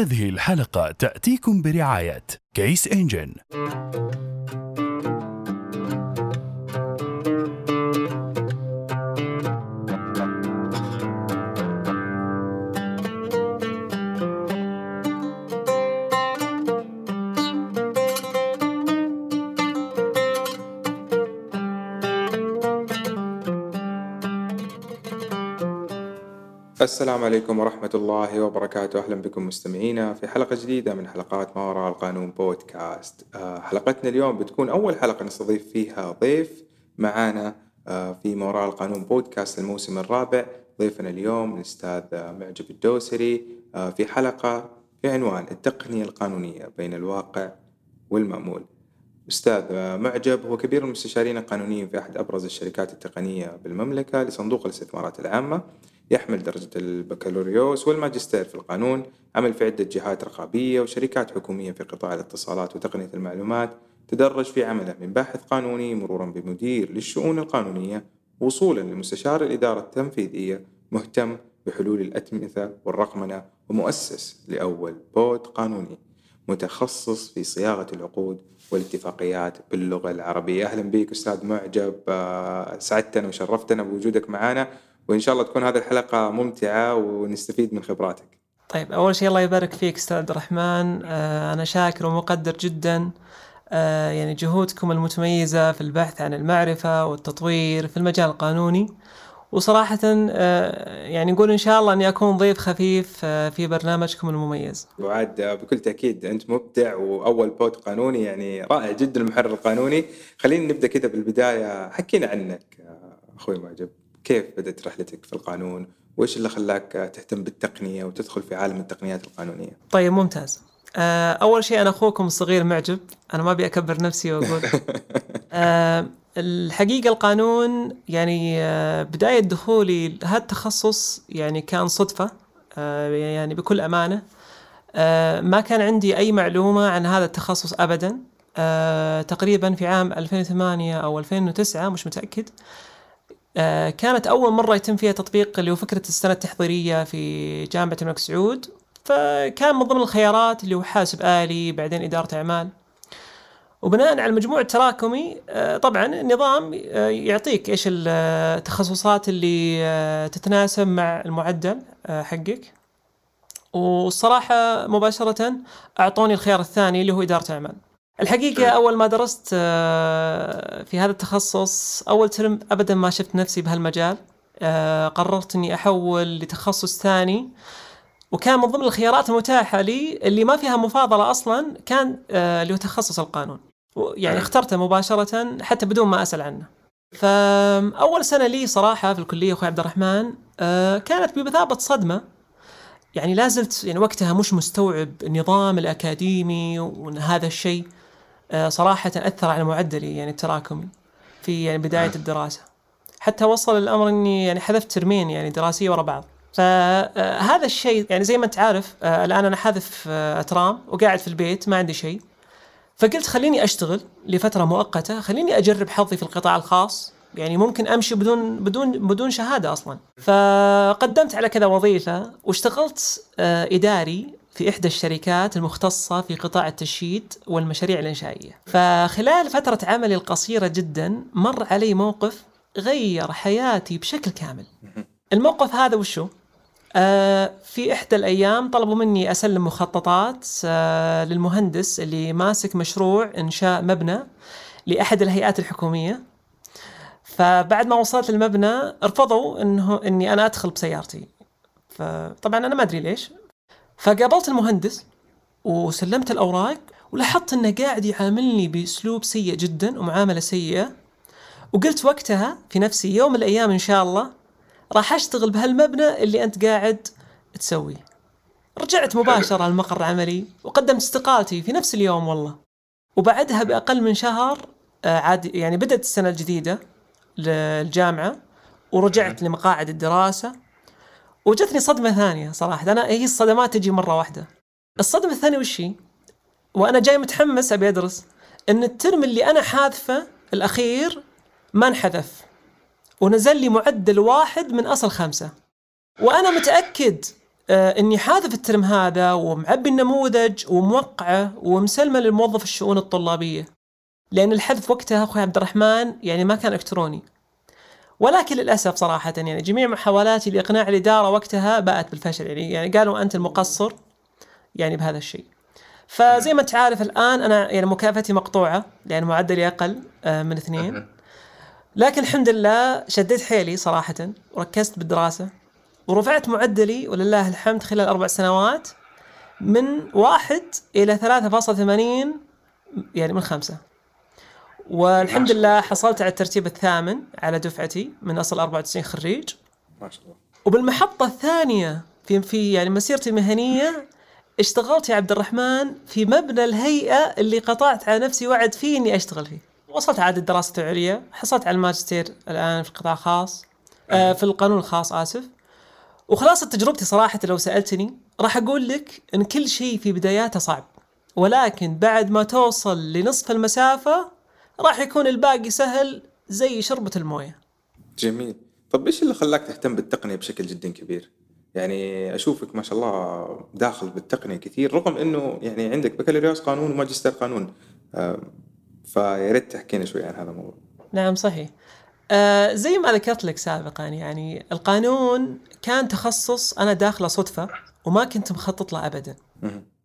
هذه الحلقة تأتيكم برعاية كيس انجن السلام عليكم ورحمة الله وبركاته. أهلا بكم مستمعينا في حلقة جديدة من حلقات ما وراء القانون بودكاست. آه، حلقتنا اليوم بتكون أول حلقة نستضيف فيها ضيف معانا آه، في ما وراء القانون بودكاست الموسم الرابع. ضيفنا اليوم الأستاذ معجب الدوسري. آه، في حلقة في عنوان التقنية القانونية بين الواقع والمأمول. أستاذ معجب هو كبير المستشارين القانونيين في أحد أبرز الشركات التقنية بالمملكة لصندوق الاستثمارات العامة. يحمل درجة البكالوريوس والماجستير في القانون عمل في عدة جهات رقابية وشركات حكومية في قطاع الاتصالات وتقنية المعلومات تدرج في عمله من باحث قانوني مرورا بمدير للشؤون القانونية وصولا لمستشار الإدارة التنفيذية مهتم بحلول الأتمثة والرقمنة ومؤسس لأول بود قانوني متخصص في صياغة العقود والاتفاقيات باللغة العربية. أهلا بك أستاذ معجب آه، سعدتنا وشرفتنا بوجودك معنا وإن شاء الله تكون هذه الحلقة ممتعة ونستفيد من خبراتك. طيب أول شيء الله يبارك فيك أستاذ عبد الرحمن. آه، أنا شاكر ومقدر جدا آه، يعني جهودكم المتميزة في البحث عن المعرفة والتطوير في المجال القانوني. وصراحة آه، يعني نقول إن شاء الله أني أكون ضيف خفيف في برنامجكم المميز. وعاد بكل تأكيد أنت مبدع وأول بود قانوني يعني رائع جدا المحرر القانوني. خلينا نبدأ كذا بالبداية. حكينا عنك أخوي معجب. كيف بدأت رحلتك في القانون؟ وإيش اللي خلاك تهتم بالتقنية وتدخل في عالم التقنيات القانونية؟ طيب ممتاز. آه، أول شيء أنا أخوكم الصغير معجب. أنا ما أبي أكبر نفسي وأقول. أه الحقيقة القانون يعني آه، بداية دخولي لهذا التخصص يعني كان صدفة. يعني بكل أمانة. ما كان عندي أي معلومة عن هذا التخصص أبدا. تقريبا في عام 2008 أو 2009 مش متأكد. آه، كانت أول مرة يتم فيها تطبيق اللي هو فكرة السنة التحضيرية في جامعة الملك سعود. فكان من ضمن الخيارات اللي هو حاسب آلي بعدين إدارة أعمال. وبناء على المجموع التراكمي آه، طبعا النظام آه، يعطيك إيش التخصصات اللي تتناسب مع المعدل حقك. والصراحة مباشرة أعطوني الخيار الثاني اللي هو إدارة أعمال. الحقيقة أول ما درست آه، في هذا التخصص أول ترم أبدا ما شفت نفسي بهالمجال. آه، قررت إني أحول لتخصص ثاني. وكان من ضمن الخيارات المتاحة لي اللي ما فيها مفاضلة أصلا كان آه، اللي هو تخصص القانون. يعني اخترته مباشرة حتى بدون ما أسأل عنه. فأول سنة لي صراحة في الكلية أخوي عبد الرحمن كانت بمثابة صدمة. يعني لازلت يعني وقتها مش مستوعب النظام الأكاديمي وأن هذا الشيء. صراحة أثر على معدلي يعني التراكمي في يعني بداية الدراسة. حتى وصل الأمر أني يعني حذفت ترمين يعني دراسية ورا بعض. فهذا الشيء يعني زي ما أنت عارف آه، الآن أنا حاذف آه، أترام وقاعد في البيت ما عندي شيء. فقلت خليني أشتغل لفترة مؤقتة خليني أجرب حظي في القطاع الخاص. يعني ممكن أمشي بدون بدون بدون شهادة أصلا. فقدمت على كذا وظيفة واشتغلت إداري في إحدى الشركات المختصة في قطاع التشييد والمشاريع الإنشائية. فخلال فترة عملي القصيرة جدا مر علي موقف غير حياتي بشكل كامل. الموقف هذا وشو؟ آه في إحدى الأيام طلبوا مني أسلم مخططات آه للمهندس اللي ماسك مشروع إنشاء مبنى لأحد الهيئات الحكومية. فبعد ما وصلت المبنى رفضوا انه إني أنا أدخل بسيارتي. فطبعا أنا ما أدري ليش. فقابلت المهندس وسلمت الأوراق ولاحظت أنه قاعد يعاملني بأسلوب سيء جدا ومعاملة سيئة. وقلت وقتها في نفسي يوم من الأيام إن شاء الله راح أشتغل بهالمبنى اللي أنت قاعد تسويه. رجعت مباشرة لمقر عملي وقدمت استقالتي في نفس اليوم والله. وبعدها بأقل من شهر آه، عاد يعني بدأت السنة الجديدة للجامعة ورجعت لمقاعد الدراسة. وجتني صدمة ثانية صراحة. أنا هي الصدمات تجي مرة واحدة. الصدمة الثانية وش هي؟ وأنا جاي متحمس أبي أدرس إن الترم اللي أنا حاذفه الأخير ما انحذف. ونزل لي معدل واحد من أصل خمسة. وأنا متأكد آه إني حاذف الترم هذا ومعبي النموذج وموقعه ومسلمه للموظف الشؤون الطلابية. لأن الحذف وقتها أخوي عبد الرحمن يعني ما كان إلكتروني. ولكن للأسف صراحة يعني جميع محاولاتي لإقناع الاداره وقتها باءت بالفشل. يعني يعني قالوا أنت المقصر يعني بهذا الشيء. فزي ما انت عارف الآن أنا يعني مكافأتي مقطوعة لأن معدلي أقل آه، من اثنين. لكن الحمد لله شديت حيلي صراحة وركزت بالدراسة ورفعت معدلي ولله الحمد خلال أربع سنوات من واحد إلى 3.80 يعني من خمسة. والحمد لله حصلت على الترتيب الثامن على دفعتي من أصل 94 خريج ما شاء الله وبالمحطة الثانية في في يعني مسيرتي المهنية اشتغلت يا عبد الرحمن في مبنى الهيئة اللي قطعت على نفسي وعد فيه إني أشتغل فيه. وصلت عاد الدراسة العليا، حصلت على الماجستير الآن في القطاع الخاص آه في القانون الخاص آسف. وخلاصة تجربتي صراحة لو سألتني راح أقول لك إن كل شيء في بداياته صعب. ولكن بعد ما توصل لنصف المسافة راح يكون الباقي سهل زي شربة الموية. جميل طب إيش اللي خلاك تهتم بالتقنية بشكل جدا كبير؟ يعني أشوفك ما شاء الله داخل بالتقنية كثير رغم إنه يعني عندك بكالوريوس قانون وماجستير قانون آه، فيا ريت تحكينا شوي عن هذا الموضوع. نعم صحيح. آه زي ما ذكرت لك سابقا يعني القانون كان تخصص أنا داخله صدفة وما كنت مخطط له ابدا.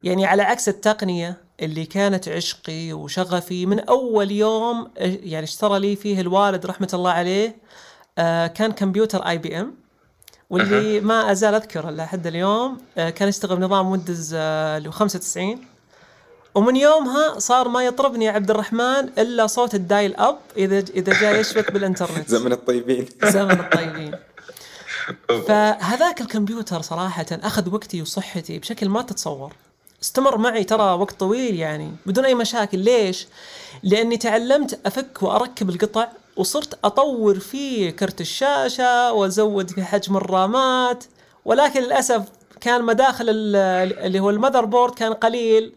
يعني على عكس التقنية اللي كانت عشقي وشغفي من أول يوم يعني اشترى لي فيه الوالد رحمة الله عليه آه كان كمبيوتر IBM واللي ما أزال أذكره لحد اليوم آه كان يشتغل بنظام Windows آه اللي هو 95 ومن يومها صار ما يطربني يا عبد الرحمن إلا صوت ال dial-up إذا إذا جاء يشبك بالإنترنت. زمن الطيبين. زمن الطيبين. فهذاك الكمبيوتر صراحة أخذ وقتي وصحتي بشكل ما تتصور. استمر معي ترى وقت طويل يعني بدون أي مشاكل. ليش؟ لأني تعلمت أفك وأركب القطع وصرت أطور فيه كرت الشاشة وأزود في حجم الرامات. ولكن للأسف كان مداخل ال- اللي هو المذر بورد كان قليل.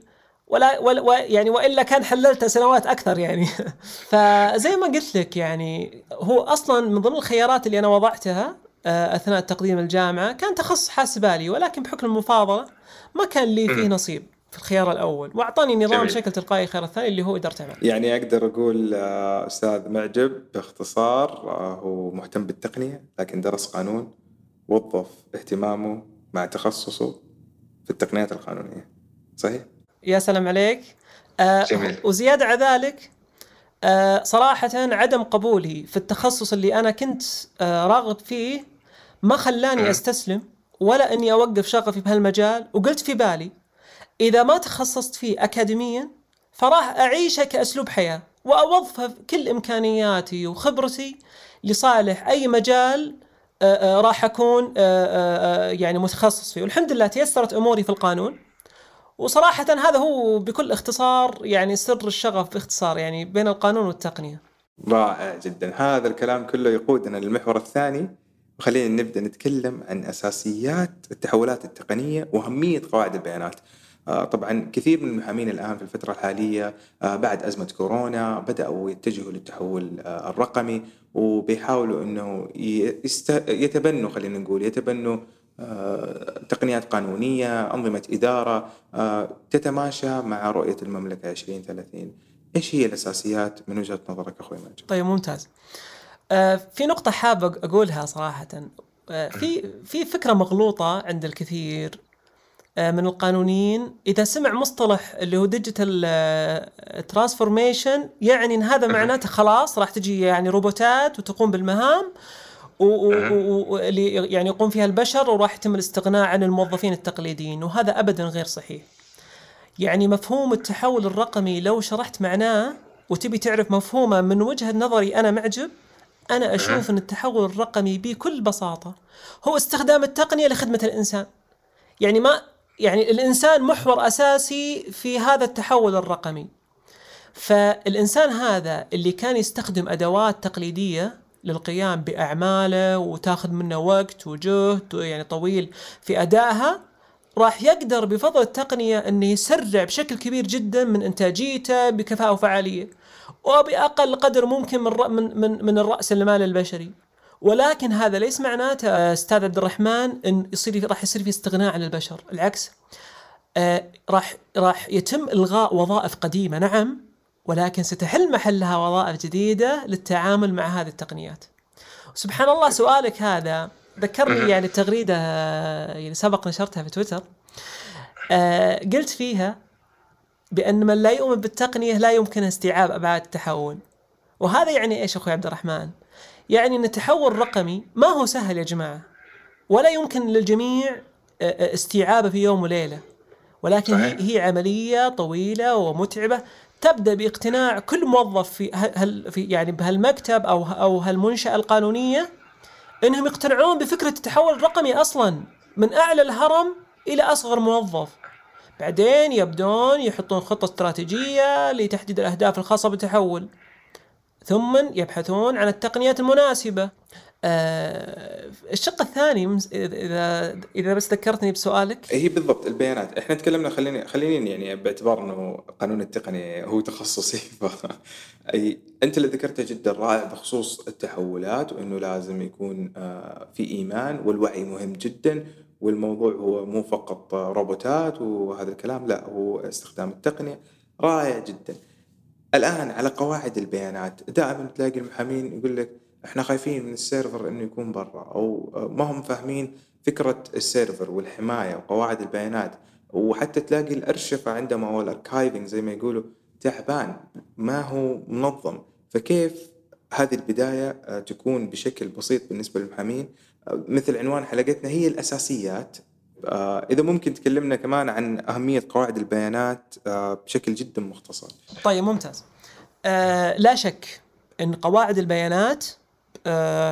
ولا ولا يعني وإلا كان حللته سنوات أكثر يعني. فزي ما قلت لك يعني هو أصلا من ضمن الخيارات اللي أنا وضعتها أثناء تقديم الجامعة كان تخصص حاسبالي ولكن بحكم المفاضلة ما كان لي فيه نصيب في الخيار الأول وأعطاني نظام جميل. بشكل تلقائي الخيار الثاني اللي هو إدارة أعمال يعني أقدر أقول آه، أستاذ معجب باختصار آه، هو مهتم بالتقنية لكن درس قانون وظف اهتمامه مع تخصصه في التقنيات القانونية صحيح؟ يا سلام عليك آه جميل. وزيادة على ذلك آه صراحة عدم قبولي في التخصص اللي أنا كنت آه راغب فيه ما خلاني أستسلم ولا أني أوقف شغفي بهالمجال وقلت في بالي إذا ما تخصصت فيه أكاديميا فراح أعيشه كأسلوب حياة وأوظف كل إمكانياتي وخبرتي لصالح أي مجال آه، راح أكون يعني متخصص فيه. والحمد لله تيسرت أموري في القانون. وصراحة هذا هو بكل اختصار يعني سر الشغف باختصار يعني بين القانون والتقنية. رائع جدا هذا الكلام كله يقودنا للمحور الثاني وخلينا نبدأ نتكلم عن أساسيات التحولات التقنية وأهمية قواعد البيانات. آه، طبعا كثير من المحامين الآن في الفترة الحالية آه، بعد أزمة كورونا بدأوا يتجهوا للتحول آه، الرقمي وبيحاولوا إنه يتبنوا خلينا نقول يتبنوا تقنيات قانونية، أنظمة إدارة آه، تتماشى مع رؤية المملكة 2030. إيش هي الأساسيات من وجهة نظرك أخوي ماجد؟ طيب ممتاز. آه في نقطة حاب أق- أقولها صراحة آه في في فكرة مغلوطة عند الكثير آه من القانونيين إذا سمع مصطلح اللي هو ديجيتال ترانسفورميشن يعني إن هذا معناته خلاص راح تجي يعني روبوتات وتقوم بالمهام و- و- و- يعني يقوم فيها البشر وراح يتم الاستغناء عن الموظفين التقليديين وهذا ابدا غير صحيح. يعني مفهوم التحول الرقمي لو شرحت معناه وتبي تعرف مفهومه من وجهة نظري أنا معجب أنا أشوف إن التحول الرقمي بكل بساطة هو استخدام التقنية لخدمة الإنسان. يعني ما يعني الإنسان محور أساسي في هذا التحول الرقمي. فالإنسان هذا اللي كان يستخدم أدوات تقليدية للقيام بأعماله وتاخذ منه وقت وجهد يعني طويل في أدائها راح يقدر بفضل التقنية إنه يسرع بشكل كبير جدا من إنتاجيته بكفاءة وفعالية وبأقل قدر ممكن من من من, من الرأس المال البشري. ولكن هذا ليس معناته آه، أستاذ عبد الرحمن إن يصير راح يصير في استغناء عن البشر، العكس آه، راح راح يتم إلغاء وظائف قديمة. نعم ولكن ستحل محلها وظائف جديدة للتعامل مع هذه التقنيات. سبحان الله سؤالك هذا ذكرني يعني تغريدة آه، يعني سبق نشرتها في تويتر. آه، قلت فيها بأن من لا يؤمن بالتقنية لا يمكن استيعاب أبعاد التحول. وهذا يعني إيش أخوي عبد الرحمن؟ يعني إن التحول الرقمي ما هو سهل يا جماعة. ولا يمكن للجميع آه، استيعابه في يوم وليلة. ولكن هي, هي عملية طويلة ومتعبة. تبدأ باقتناع كل موظف في هل في يعني بهالمكتب أو أو هالمنشأة القانونية إنهم يقتنعون بفكرة التحول الرقمي أصلا من أعلى الهرم إلى أصغر موظف. بعدين يبدون يحطون خطة استراتيجية لتحديد الأهداف الخاصة بالتحول. ثم يبحثون عن التقنيات المناسبة. آه الشق الثاني اذا اذا بس ذكرتني بسؤالك. هي بالضبط البيانات. إحنا تكلمنا خليني خليني يعني باعتبار إنه قانون التقنيه هو تخصصي. ف أنت اللي ذكرته جدا رائع بخصوص التحولات وإنه لازم يكون آه في إيمان والوعي مهم جدا والموضوع هو مو فقط روبوتات وهذا الكلام لا هو استخدام التقنية. رائع جدا. الآن على قواعد البيانات. دائما تلاقي المحامين يقول لك إحنا خايفين من ال server إنه يكون برا أو ما هم فاهمين فكرة ال server والحماية وقواعد البيانات. وحتى تلاقي الأرشفة عندما هو ال archiving زي ما يقولوا تعبان ما هو منظم. فكيف هذه البداية آه، تكون بشكل بسيط بالنسبة للمحامين؟ آه، مثل عنوان حلقتنا هي الأساسيات. آه، إذا ممكن تكلمنا كمان عن أهمية قواعد البيانات بشكل جدا مختصر. طيب ممتاز. آه لا شك أن قواعد البيانات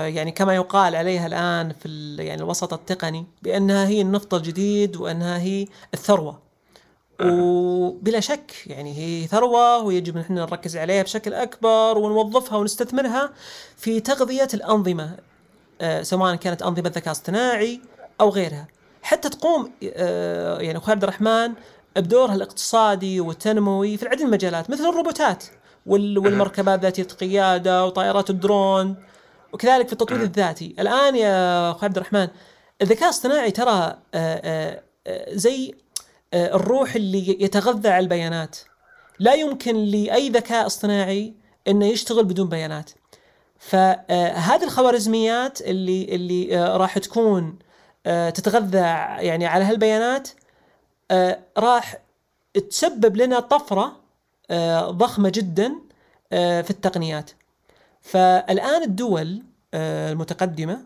يعني كما يقال عليها الآن في يعني الوسط التقني بأنها هي النفط الجديد وأنها هي الثروة. وبلا شك يعني هي ثروة ويجب أن إحنا نركز عليها بشكل أكبر ونوظفها ونستثمرها في تغذية الأنظمة آه، سواء كانت أنظمة ذكاء اصطناعي أو غيرها. حتى تقوم آه، يعني أخوي عبد الرحمن بدورها الاقتصادي والتنموي في العديد من المجالات مثل الروبوتات والمركبات ذاتية القيادة وطائرات الدرون. وكذلك في التطوير الذاتي. الآن يا اخو عبد الرحمن الذكاء الاصطناعي ترى آه، آه، آه، زي الروح اللي يتغذى على البيانات. لا يمكن لأي ذكاء اصطناعي إنه يشتغل بدون بيانات. فهذه الخوارزميات اللي اللي راح تكون تتغذى يعني على هالبيانات راح تسبب لنا طفرة ضخمة جدا في التقنيات. فالآن الدول آه، المتقدمة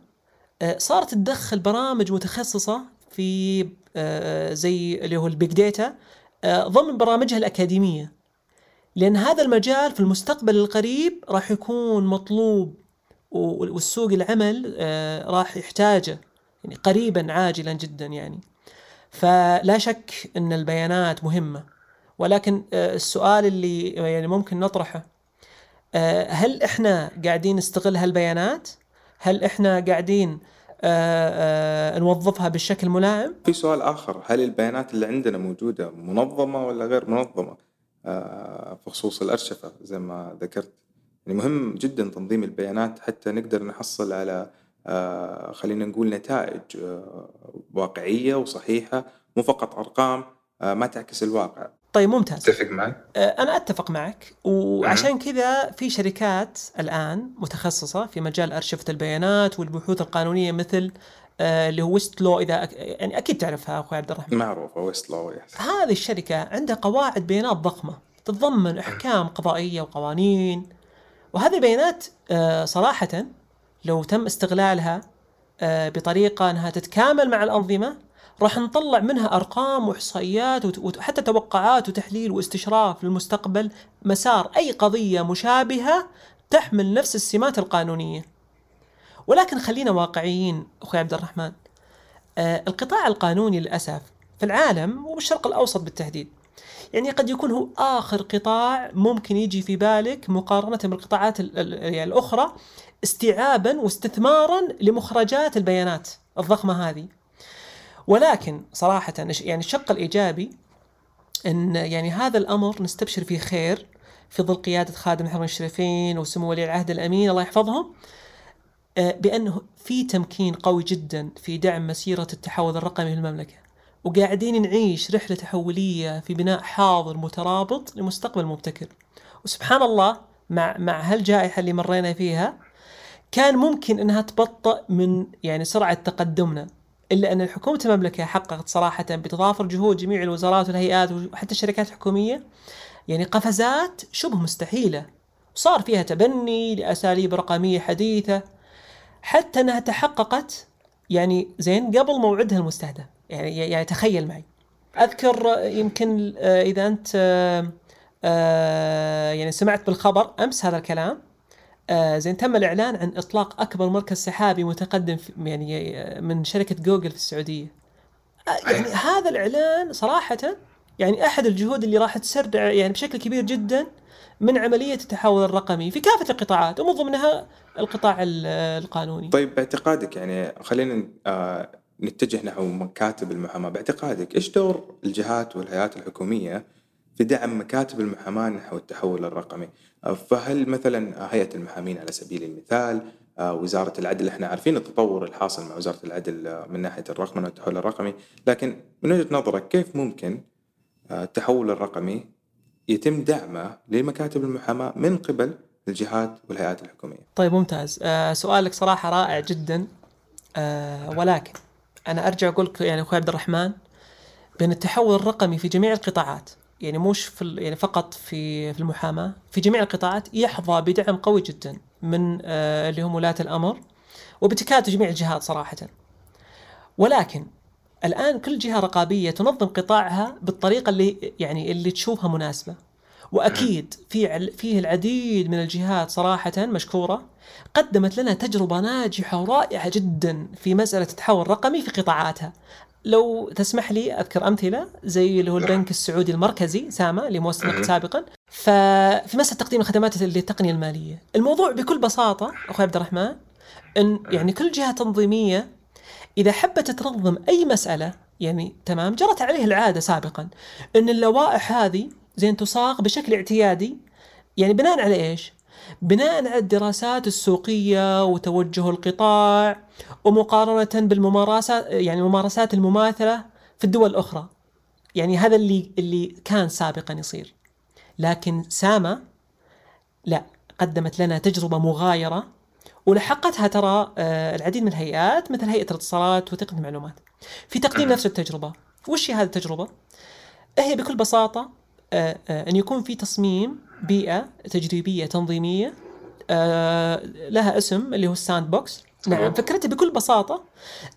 آه، صارت تدخل برامج متخصصة في آه، زي اللي هو ال big data ضمن برامجها الأكاديمية. لأن هذا المجال في المستقبل القريب راح يكون مطلوب والسوق العمل راح يحتاجه يعني قريبا عاجلا جدا يعني. فلا شك إن البيانات مهمة. ولكن السؤال اللي يعني ممكن نطرحه هل إحنا قاعدين نستغل هالبيانات؟ هل إحنا قاعدين آه، آه، نوظفها بالشكل الملائم؟ في سؤال آخر، هل البيانات اللي عندنا موجودة منظمة ولا غير منظمة؟ بخصوص الأرشفة زي ما ذكرت. يعني مهم جدا تنظيم البيانات حتى نقدر نحصل على خلينا نقول نتائج واقعية وصحيحة مو فقط أرقام ما تعكس الواقع. طيب ممتاز. أتفق معك. آه، أنا أتفق معك. وعشان كذا في شركات الآن متخصصة في مجال أرشفة البيانات والبحوث القانونية مثل آه، اللي هو ويست لو إذا أك... يعني أكيد تعرفها أخوي عبد الرحمن. معروفة ويست لو هذه الشركة عندها قواعد بيانات ضخمة تتضمن أحكام قضائية وقوانين. وهذه البيانات آه، صراحة لو تم استغلالها بطريقة أنها تتكامل مع الأنظمة راح نطلع منها أرقام وإحصائيات وحتى توقعات وتحليل واستشراف للمستقبل مسار أي قضية مشابهة تحمل نفس السمات القانونية. ولكن خلينا واقعيين أخوي عبد الرحمن. آه القطاع القانوني للأسف في العالم وبالشرق الأوسط بالتحديد يعني قد يكون هو آخر قطاع ممكن يجي في بالك مقارنة بالقطاعات يعني الأخرى استيعابا واستثمارا لمخرجات البيانات الضخمة هذه. ولكن صراحة يعني الشق الإيجابي أن يعني هذا الأمر نستبشر فيه خير في ظل قيادة خادم الحرمين الشريفين وسمو ولي العهد الأمين الله يحفظهم آه، بأنه في تمكين قوي جدا في دعم مسيرة التحول الرقمي في المملكة. وقاعدين نعيش رحلة تحولية في بناء حاضر مترابط لمستقبل مبتكر. وسبحان الله مع مع هالجائحة اللي مرينا فيها كان ممكن إنها تبطئ من يعني سرعة تقدمنا. إلا أن حكومه المملكة حققت صراحة بتضافر جهود جميع الوزارات والهيئات وحتى الشركات الحكومية يعني قفزات شبه مستحيلة. صار فيها تبني لأساليب رقمية حديثة حتى أنها تحققت يعني زين قبل موعدها المستهدف. يعني يعني تخيل معي. أذكر يمكن آه، إذا أنت آه، آه، يعني سمعت بالخبر أمس هذا الكلام. زين تم الإعلان عن إطلاق أكبر مركز سحابي متقدم يعني من شركة جوجل في السعودية. يعني هذا الإعلان صراحة يعني أحد الجهود اللي راح تسرع يعني بشكل كبير جدا من عملية التحول الرقمي في كافة القطاعات ومن ضمنها القطاع القانوني. طيب باعتقادك يعني خلينا آه، نتجه نحو مكاتب المحاماة، باعتقادك إيش دور الجهات والهيئات الحكومية في دعم مكاتب المحاماة نحو التحول الرقمي؟ آه، فهل مثلا هيئة المحامين على سبيل المثال آه، وزارة العدل إحنا عارفين التطور الحاصل مع وزارة العدل من ناحية الرقمنه والتحول الرقمي، لكن من وجهة نظرك كيف ممكن التحول الرقمي يتم دعمه لمكاتب المحاماة من قبل الجهات والهيئات الحكومية. طيب ممتاز، آه سؤالك صراحة رائع جدا آه ولكن أنا أرجع أقول لك يعني أخوي عبد الرحمن بان التحول الرقمي في جميع القطاعات يعني مش في يعني فقط في في المحاماة في جميع القطاعات يحظى بدعم قوي جدا من آه اللي هم ولاة الأمر وبتكاتف جميع الجهات صراحة. ولكن الآن كل جهة رقابية تنظم قطاعها بالطريقة اللي يعني اللي تشوفها مناسبة وأكيد في فيه العديد من الجهات صراحة مشكورة قدمت لنا تجربة ناجحة ورائعة جدا في مسألة التحول الرقمي في قطاعاتها لو تسمح لي أذكر أمثلة زي اللي هو البنك السعودي المركزي ساما اللي موثق سابقا. ففي مساله تقديم الخدمات للتقنية المالية. الموضوع بكل بساطة أخوي عبد الرحمن إن يعني كل جهة تنظيمية إذا حبت تنظم أي مسألة يعني تمام جرت عليه العادة سابقا أن اللوائح هذه زين تصاغ بشكل اعتيادي يعني بناء على إيش؟ بناء على الدراسات السوقية وتوجه القطاع ومقارنة بالممارسات يعني الممارسات المماثلة في الدول الأخرى. يعني هذا اللي اللي كان سابقا يصير. لكن ساما لا قدمت لنا تجربة مغايرة ولحقتها ترى آه، العديد من الهيئات مثل هيئة الاتصالات وتقنية المعلومات. في تقديم نفس التجربة. وش هي هذه التجربة؟ هي بكل بساطة آه، آه، أن يكون في تصميم بيئة تجريبية تنظيمية لها اسم اللي هو ال sandbox نعم فكرتها بكل بساطة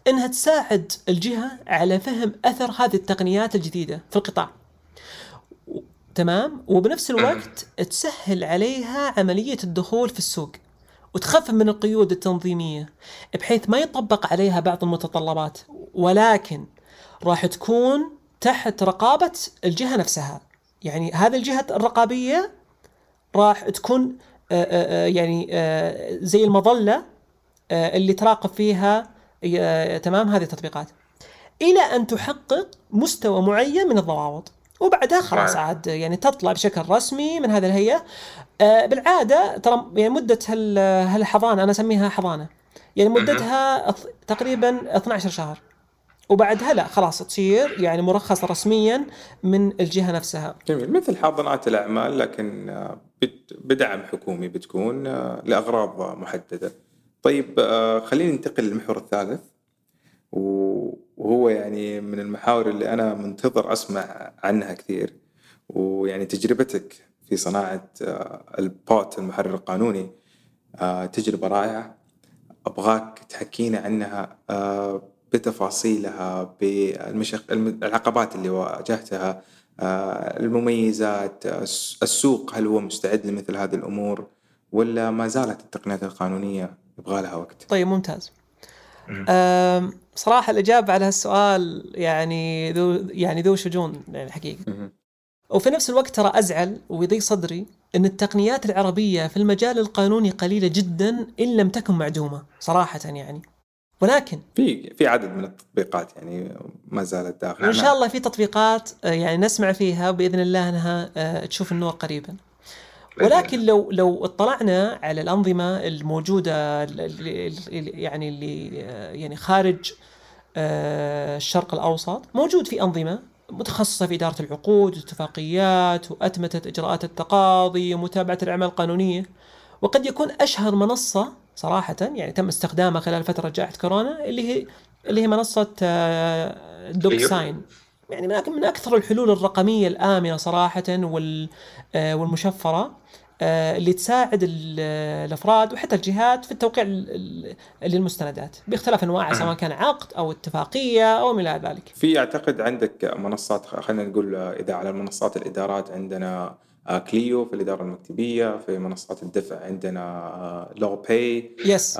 إنها تساعد الجهة على فهم أثر هذه التقنيات الجديدة في القطاع. تمام؟ وبنفس الوقت تسهل عليها عملية الدخول في السوق وتخفف من القيود التنظيمية بحيث ما يطبق عليها بعض المتطلبات ولكن راح تكون تحت رقابة الجهة نفسها. يعني هذه الجهة الرقابية راح تكون آه، آه، آه، يعني زي المظلة اللي تراقب فيها تمام هذه التطبيقات. إلى أن تحقق مستوى معين من الضوابط. وبعدها خلاص. عاد يعني تطلع بشكل رسمي من هذه الهيئة. بالعادة ترى يعني مدة هالحضانة أنا أسميها حضانة. يعني مدتها تقريبا 12 شهر. وبعدها لا خلاص تصير يعني مرخصة رسميا من الجهة نفسها. جميل. مثل حاضنات الأعمال لكن آه، بدعم حكومي بتكون آه، لأغراض محددة. طيب آه، خلينا ننتقل للمحور الثالث. وهو يعني من المحاور اللي أنا منتظر أسمع عنها كثير. ويعني تجربتك في صناعة البوت المحرر القانوني تجربة رائعة. أبغاك تحكينا عنها. بتفاصيلها بالمشق العقبات اللي واجهتها المميزات السوق هل هو مستعد لمثل هذه الأمور ولا ما زالت التقنيات القانونية يبغى لها وقت؟ طيب ممتاز. صراحة الإجابة على هالسؤال يعني ذو يعني ذو شجون يعني الحقيقة وفي نفس الوقت ترى أزعل ويضيق صدري أن التقنيات العربية في المجال القانوني قليلة جدا إن لم تكن معدومة صراحة يعني. ولكن في في عدد من التطبيقات يعني ما زالت داخلة وإن شاء الله في تطبيقات آه، يعني نسمع فيها باذن الله إنها آه، تشوف النور قريبا. ولكن لو لو اطلعنا على الأنظمة الموجودة يعني اللي يعني خارج آه، الشرق الأوسط موجود في أنظمة متخصصة في إدارة العقود والاتفاقيات وأتمتة إجراءات التقاضي ومتابعة الأعمال القانونية وقد يكون أشهر منصة صراحة يعني تم استخدامها خلال فترة جائحة كورونا اللي هي اللي هي منصة دوك ساين. يعني من أكثر الحلول الرقمية الآمنة صراحة وال آه، والمشفرة آه، اللي تساعد الأفراد وحتى الجهات في التوقيع للمستندات باختلاف أنواعها سواء كان عقد أو اتفاقية أو ما إلى ذلك. في أعتقد عندك منصات خلينا نقول إذا على المنصات الإدارات عندنا Clio آه، في الإدارة المكتبية، في منصات الدفع عندنا LawPay يس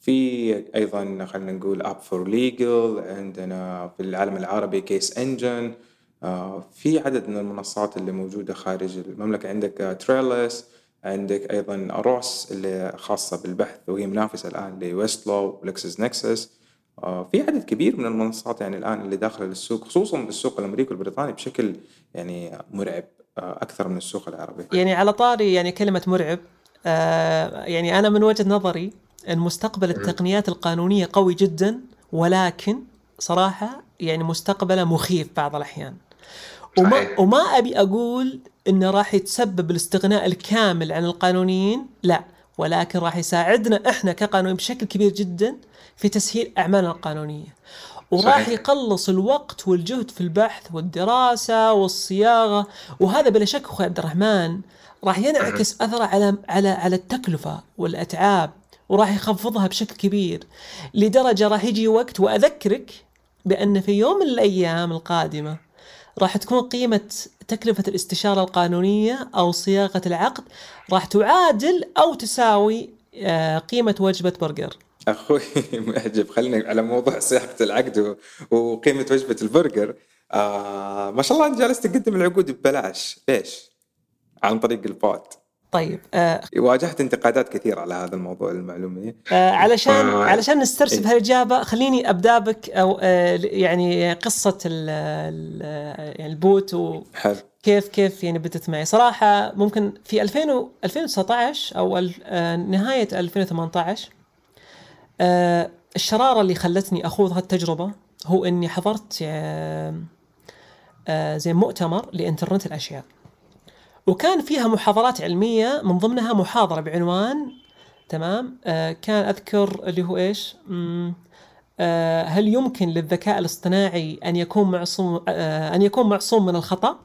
في أيضا خلينا نقول App4Legal عندنا في العالم العربي Case Engine آه، في عدد من المنصات اللي موجودة خارج المملكة. عندك Trellis عندك أيضا ROSS اللي خاصة بالبحث وهي منافسة الآن ل Westlaw و LexisNexis في عدد كبير من المنصات يعني الآن اللي داخلة للسوق خصوصا بالسوق الأمريكي والبريطاني بشكل يعني مرعب. آه، أكثر من السوق العربي. يعني على طاري يعني كلمة مرعب آه، يعني أنا من وجهة نظري أن مستقبل التقنيات القانونية قوي جدا ولكن صراحة يعني مستقبله مخيف بعض الأحيان. وما وما أبي أقول أنه راح يتسبب الاستغناء الكامل عن القانونيين لا ولكن راح يساعدنا إحنا كقانونيين بشكل كبير جدا في تسهيل أعمالنا القانونية. وراح يقلص الوقت والجهد في البحث والدراسة والصياغة وهذا بلا شك أخوي عبد الرحمن راح ينعكس أثره على على على التكلفة والأتعاب وراح يخفضها بشكل كبير لدرجة راح يجي وقت وأذكرك بأن في يوم من الأيام القادمة راح تكون قيمة تكلفة الاستشارة القانونية أو صياغة العقد راح تعادل أو تساوي آه، قيمة وجبة برجر. أخوي معجب. خلينا على موضوع صياغة العقد وقيمة وجبة البرجر. آه ما شاء الله أنت جالس تقدم العقود ببلاش. ليش؟ عن طريق ال bot. طيب آه واجهت انتقادات كثيرة على هذا الموضوع المعلومة. آه علشان آه علشان نسترسل في هالاجابه خليني أبدأ بك أو آه يعني قصة ال ال يعني ال bot وكيف كيف كيف يعني بدت معي. صراحة ممكن في 2000 2019 أو آه نهاية 2018 آه الشرارة اللي خلتني أخوض هالتجربة هو إني حضرت آه آه زي مؤتمر لإنترنت الأشياء. وكان فيها محاضرات علمية من ضمنها محاضرة بعنوان تمام؟ آه كان أذكر اللي هو إيش؟ آه هل يمكن للذكاء الاصطناعي أن يكون معصوم آه أن يكون معصوم من الخطأ؟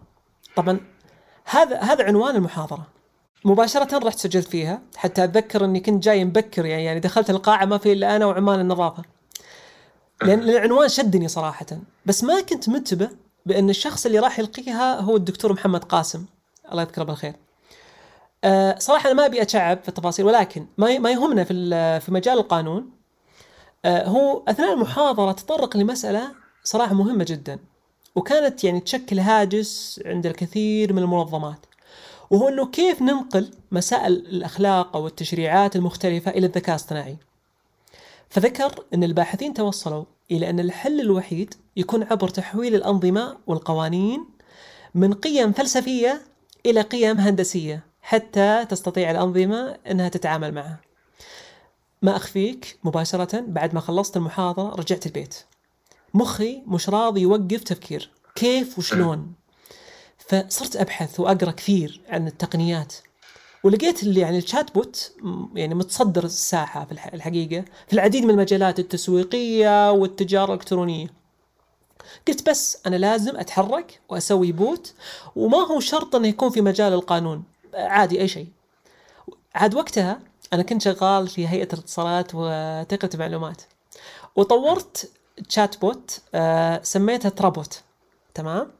طبعا هذا هذا عنوان المحاضرة. مباشرة رحت سجلت فيها حتى أتذكر إني كنت جاي مبكر يعني يعني دخلت القاعة ما في إلا أنا وعمال النظافة. لأن العنوان شدني صراحة بس ما كنت منتبه بأن الشخص اللي راح يلقيها هو الدكتور محمد قاسم الله يذكره بالخير. أه صراحة أنا ما أبي أتشعب في التفاصيل ولكن ما ما يهمنا في في مجال القانون أه هو أثناء المحاضرة تطرق لمسألة صراحة مهمة جدا وكانت يعني تشكل هاجس عند الكثير من المنظمات وهو إنه كيف ننقل مسائل الأخلاق أو التشريعات المختلفة إلى الذكاء الاصطناعي. فذكر إن الباحثين توصلوا إلى أن الحل الوحيد يكون عبر تحويل الأنظمة والقوانين من قيم فلسفية إلى قيم هندسية حتى تستطيع الأنظمة إنها تتعامل معها. ما أخفيك مباشرة بعد ما خلصت المحاضرة رجعت البيت. مخي مش راضي يوقف تفكير، كيف وشلون؟ فصرت أبحث وأقرأ كثير عن التقنيات. ولقيت اللي يعني ال chatbot يعني متصدر الساحة في الحقيقة في العديد من المجالات التسويقية والتجارة الإلكترونية. قلت بس أنا لازم أتحرك وأسوي bot وما هو شرط إنه يكون في مجال القانون. عادي أي شيء. عاد وقتها أنا كنت شغال في هيئة الاتصالات وتقنية المعلومات. وطورت chatbot آه سميتها ترابوت. تمام؟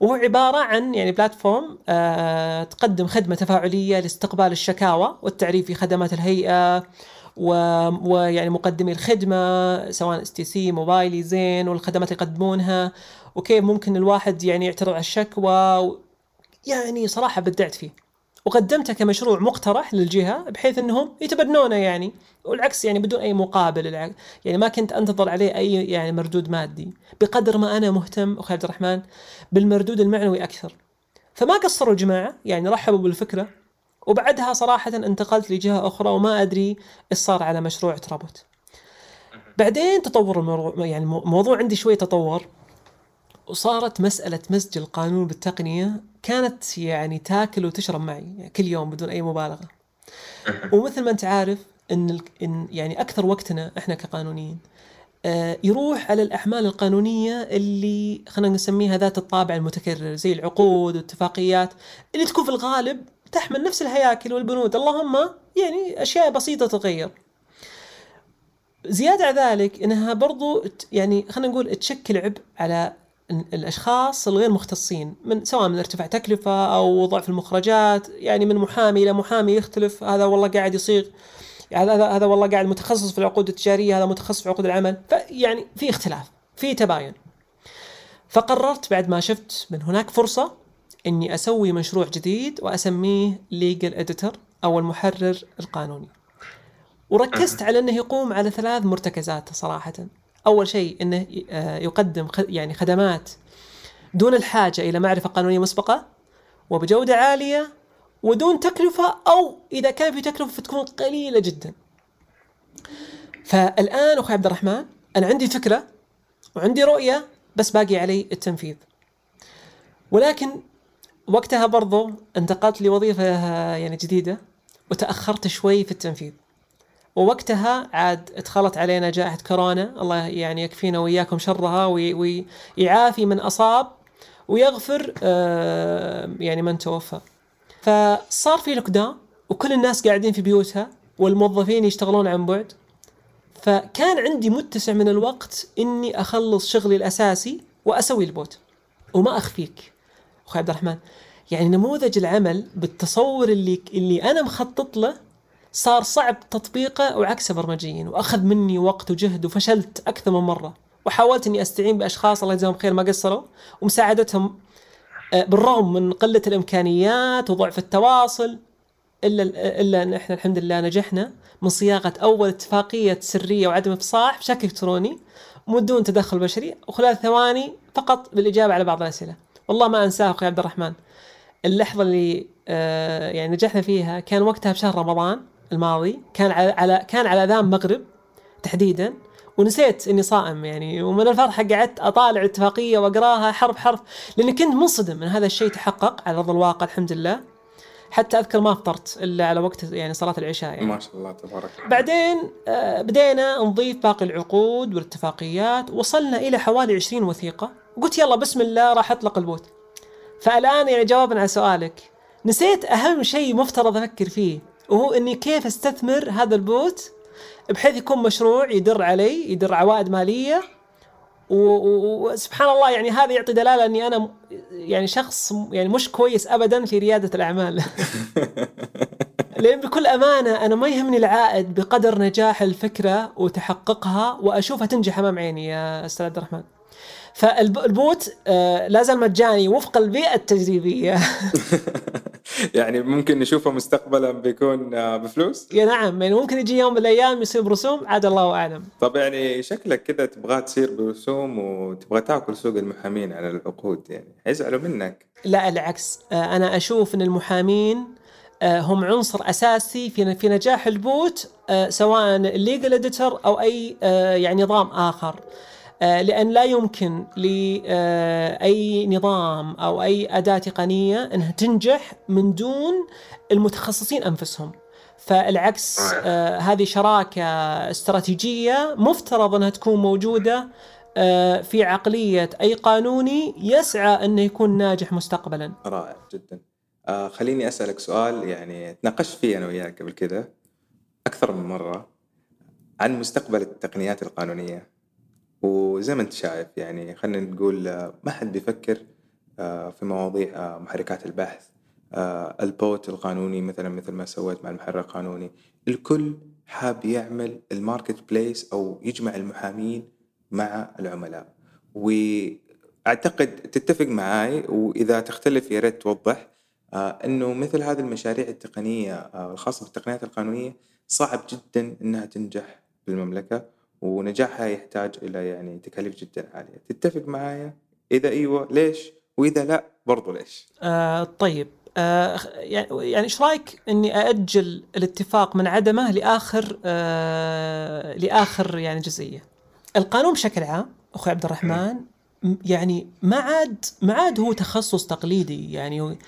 وهو عبارة عن يعني platform آه تقدم خدمة تفاعلية لاستقبال الشكاوى والتعريف في خدمات الهيئة ويعني مقدمي الخدمة سواء STC موبايلي زين والخدمات اللي يقدمونها وكيف ممكن الواحد يعني يعترض على الشكوى يعني صراحة بدعت فيه. وقدمته كمشروع مقترح للجهة بحيث إنهم يتبنونه يعني. والعكس يعني بدون أي مقابل يعني ما كنت أنتظر عليه أي يعني مردود مادي. بقدر ما أنا مهتم أخي عبد الرحمن بالمردود المعنوي أكثر. فما قصروا الجماعة يعني رحبوا بالفكرة. وبعدها صراحة انتقلت لجهة أخرى وما أدري إيش صار على مشروع ترابوت بعدين تطور الموضوع يعني الموضوع عندي شوي تطور. وصارت مسألة مزج القانون بالتقنية كانت يعني تاكل وتشرب معي يعني كل يوم بدون أي مبالغة. ومثل ما أنت عارف إن, إن يعني أكثر وقتنا إحنا كقانونيين آه، يروح على الأعمال القانونية اللي خلينا نسميها ذات الطابع المتكرر زي العقود والاتفاقيات اللي تكون في الغالب تحمل نفس الهياكل والبنود. اللهم يعني أشياء بسيطة تتغير. زيادة على ذلك إنها برضو يعني خلينا نقول تشكل عبء على الأشخاص الغير مختصين من سواء من ارتفاع تكلفة أو ضعف المخرجات يعني من محامي إلى محامي يختلف هذا والله قاعد يصيغ يعني هذا هذا والله قاعد متخصص في العقود التجارية هذا متخصص في عقود العمل. فيعني في اختلاف في تباين. فقررت بعد ما شفت من هناك فرصة إني أسوي مشروع جديد وأسميه ليجل اديتور أو المحرر القانوني. وركزت على إنه يقوم على ثلاث مرتكزات صراحة. أول شيء إنه آه، يقدم يعني خدمات دون الحاجة إلى معرفة قانونية مسبقة وبجودة عالية ودون تكلفة أو إذا كان في تكلفة فتكون قليلة جدا. فالآن أخوي عبد الرحمن أنا عندي فكرة وعندي رؤية بس باقي علي التنفيذ. ولكن وقتها برضو انتقلت لوظيفة يعني جديدة وتأخرت شوي في التنفيذ. ووقتها عاد ادخلت علينا جائحة كورونا. الله يعني يكفينا وإياكم شرها ويعافي من أصاب ويغفر آه، يعني من توفى. فصار في lockdown وكل الناس قاعدين في بيوتها والموظفين يشتغلون عن بعد. فكان عندي متسع من الوقت إني أخلص شغلي الأساسي وأسوي ال bot. وما أخفيك أخوي عبد الرحمن. يعني نموذج العمل بالتصور اللي اللي أنا مخطط له صار صعب تطبيقه وعكسه برمجيا وأخذ مني وقت وجهد وفشلت أكثر من مرة. وحاولت إني أستعين بأشخاص الله يجزاهم خير ما قصروا ومساعدتهم آه، بالرغم من قلة الإمكانيات وضعف التواصل إلا إلا إن إحنا الحمد لله نجحنا من صياغة أول اتفاقية سرية وعدم إفصاح بشكل إلكتروني بدون تدخل بشري وخلال ثواني فقط بالإجابة على بعض الأسئلة. والله ما انساه أخوي عبد الرحمن. اللحظة اللي آه، يعني نجحنا فيها كان وقتها بشهر رمضان. الماضي كان على, على كان على أذان مغرب تحديدا ونسيت إني صائم يعني ومن الفرحة قعدت أطالع الاتفاقيه وأقراها حرف حرف لأني كنت منصدم إن هذا الشيء تحقق على أرض الواقع الحمد لله. حتى أذكر ما فطرت إلا على وقت يعني صلاة العشاء يعني. ما شاء الله تبارك الله. بعدين آه، بدينا نضيف باقي العقود والاتفاقيات وصلنا إلى حوالي 20 وثيقة. قلت يلا بسم الله راح أطلق البوت. فالآن يعني جوابا على سؤالك. نسيت أهم شيء مفترض أفكر فيه. وهو إني كيف أستثمر هذا ال bot بحيث يكون مشروع يدر علي يدر عوائد مالية. وسبحان الله يعني هذا يعطي دلالة إني أنا يعني شخص يعني مش كويس ابدا في ريادة الأعمال. لأن بكل أمانة أنا ما يهمني العائد بقدر نجاح الفكرة وتحققها وأشوفها تنجح أمام عيني يا أستاذ عبد الرحمن. فال bot آه، لا زال مجاني وفق البيئة التجريبية. يعني ممكن نشوفه مستقبلا بيكون آه، بفلوس؟ يا نعم يعني ممكن يجي يوم من الأيام يصير برسوم عاد الله أعلم. طب يعني شكلك كذا تبغى تصير برسوم وتبغى تاكل سوق المحامين على العقود يعني حيزعلوا منك. لا العكس آه، أنا أشوف إن المحامين هم عنصر أساسي في في نجاح ال bot سواء ال legal editor أو أي يعني نظام آخر. آه، لأن لا يمكن لأي نظام أو أي أداة تقنية أنها تنجح من دون المتخصصين أنفسهم. فالعكس آه هذه شراكة استراتيجية مفترض أنها تكون موجودة آه في عقلية أي قانوني يسعى أنه يكون ناجح مستقبلا. رائع جدا. آه خليني أسألك سؤال يعني تناقشت فيه أنا وياك قبل كذا أكثر من مرة عن مستقبل التقنيات القانونية. وزي ما انت شايف يعني خلينا نقول آه، ما حد بيفكر آه، في مواضيع آه، محركات البحث ال bot القانوني مثلا مثل ما سويت مع المحرر القانوني. الكل حاب يعمل ال marketplace أو يجمع المحامين مع العملاء. وأعتقد تتفق معاي وإذا تختلف يا ريت توضح إنه مثل هذه المشاريع التقنية الخاصة بالتقنيات القانونية صعب جدا إنها تنجح بالمملكة. ونجاحها يحتاج إلى يعني تكاليف جدا عالية. تتفق معايا؟ إذا أيوة ليش؟ وإذا لا برضو ليش؟ آه طيب. آه يعني يعني إيش رأيك إني أأجل الاتفاق من عدمه لآخر آه لآخر يعني جزئية. القانون بشكل عام أخوي عبد الرحمن يعني ما عاد ما عاد هو تخصص تقليدي يعني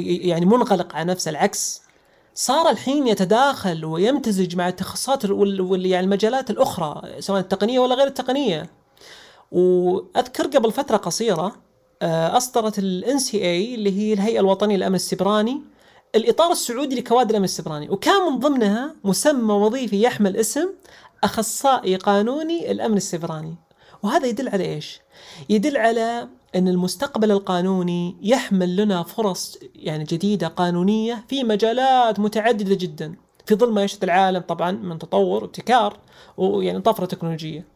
يعني منغلق على نفسه العكس. صار الحين يتداخل ويمتزج مع التخصصات وال يعني المجالات الأخرى سواء التقنية ولا غير التقنية. وأذكر قبل فترة قصيرة آه، أصدرت ال NCA اللي هي الهيئة الوطنية للأمن السبراني الإطار السعودي لكوادر الأمن السبراني وكان من ضمنها مسمى وظيفي يحمل اسم أخصائي قانوني الأمن السبراني وهذا يدل على إيش؟ يدل على إن المستقبل القانوني يحمل لنا فرص يعني جديدة قانونية في مجالات متعددة جدا في ظل ما يشهد العالم طبعا من تطور وابتكار ويعني طفرة تكنولوجية.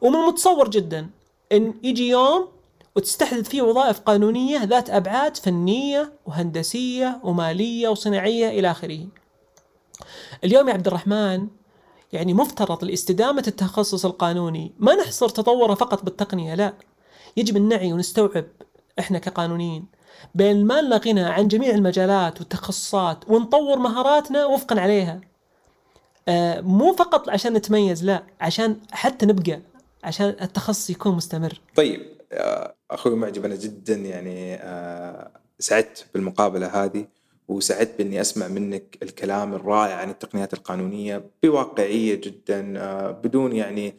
ومن المتصور جدا إن يجي يوم وتستحدث فيه وظائف قانونية ذات أبعاد فنية وهندسية ومالية وصناعية إلى آخره. اليوم يا عبد الرحمن يعني مفترض لاستدامة التخصص القانوني ما نحصر تطوره فقط بالتقنية لا يجب ان نعي ونستوعب إحنا كقانونيين بين ما لنا غنى عن جميع المجالات والتخصصات ونطور مهاراتنا وفقا عليها. آه مو فقط عشان نتميز لا عشان حتى نبقى عشان التخصص يكون مستمر. طيب آه، أخوي معجب أنا جدا يعني آه، سعدت بالمقابلة هذه وسعدت بإني أسمع منك الكلام الرائع عن التقنيات القانونية بواقعية جدا آه، بدون يعني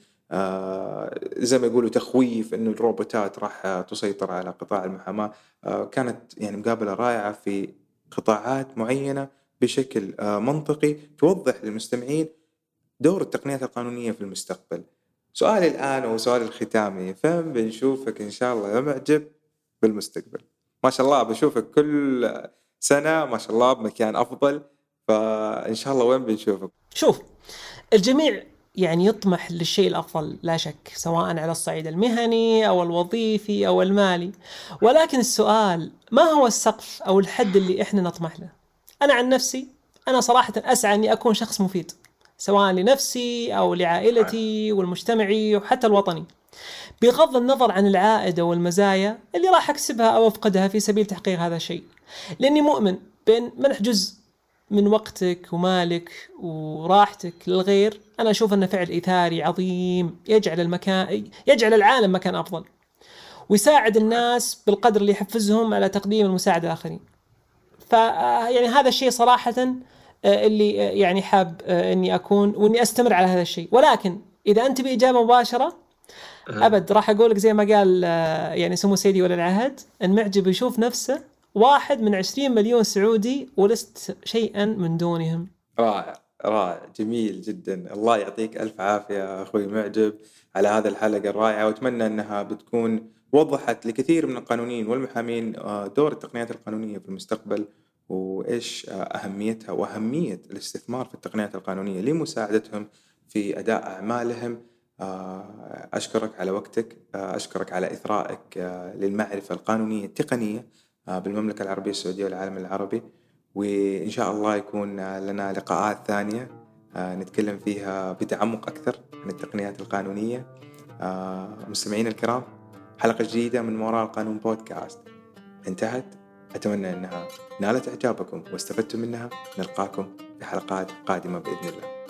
زي ما يقولوا تخويف إنه الروبوتات راح تسيطر على قطاع المحاماة. كانت يعني مقابلة رائعة في قطاعات معينة بشكل منطقي توضح للمستمعين دور التقنيات القانونية في المستقبل. سؤالي الآن وسؤالي الختامي. فين بنشوفك إن شاء الله يا معجب بالمستقبل؟ ما شاء الله بشوفك كل سنة ما شاء الله بمكان أفضل. فإن شاء الله وين بنشوفك؟ شوف الجميع يعني يطمح للشيء الأفضل لا شك سواء على الصعيد المهني أو الوظيفي أو المالي. ولكن السؤال ما هو السقف أو الحد اللي إحنا نطمح له؟ أنا عن نفسي أنا صراحة أسعى إني أكون شخص مفيد سواء لنفسي أو لعائلتي والمجتمعي وحتى الوطني. بغض النظر عن العائد أو المزايا اللي راح أكسبها أو أفقدها في سبيل تحقيق هذا الشيء. لأني مؤمن بأن منح جزء من وقتك ومالك وراحتك للغير أنا أشوف أنه فعل إيثاري عظيم يجعل المكان يجعل العالم مكان أفضل. ويساعد الناس بالقدر اللي يحفزهم على تقديم المساعدة للآخرين ف يعني هذا الشيء صراحة آه، اللي آه، يعني حاب آه، إني أكون وإني أستمر على هذا الشيء. ولكن إذا أنت بإجابة مباشرة أبد راح أقول لك زي ما قال يعني سمو سيدي ولي العهد المعجب يشوف نفسه واحد من 20 مليون سعودي ولست شيئا من دونهم. رائع رائع جميل جدا. الله يعطيك ألف عافية أخوي معجب على هذه الحلقة الرائعة وأتمنى أنها بتكون وضحت لكثير من القانونيين والمحامين دور التقنيات القانونية في المستقبل وإيش أهميتها وأهمية الاستثمار في التقنيات القانونية لمساعدتهم في أداء أعمالهم. آه، أشكرك على وقتك آه، أشكرك على إثرائك آه، للمعرفة القانونية التقنية. بالمملكة العربية السعودية والعالم العربي. وإن شاء الله يكون لنا لقاءات ثانية نتكلم فيها بتعمق أكثر عن التقنيات القانونية. مستمعينا الكرام حلقة جديدة من وراء القانون بودكاست. انتهت. أتمنى أنها نالت إعجابكم واستفدتم منها. نلقاكم في حلقات قادمة بإذن الله.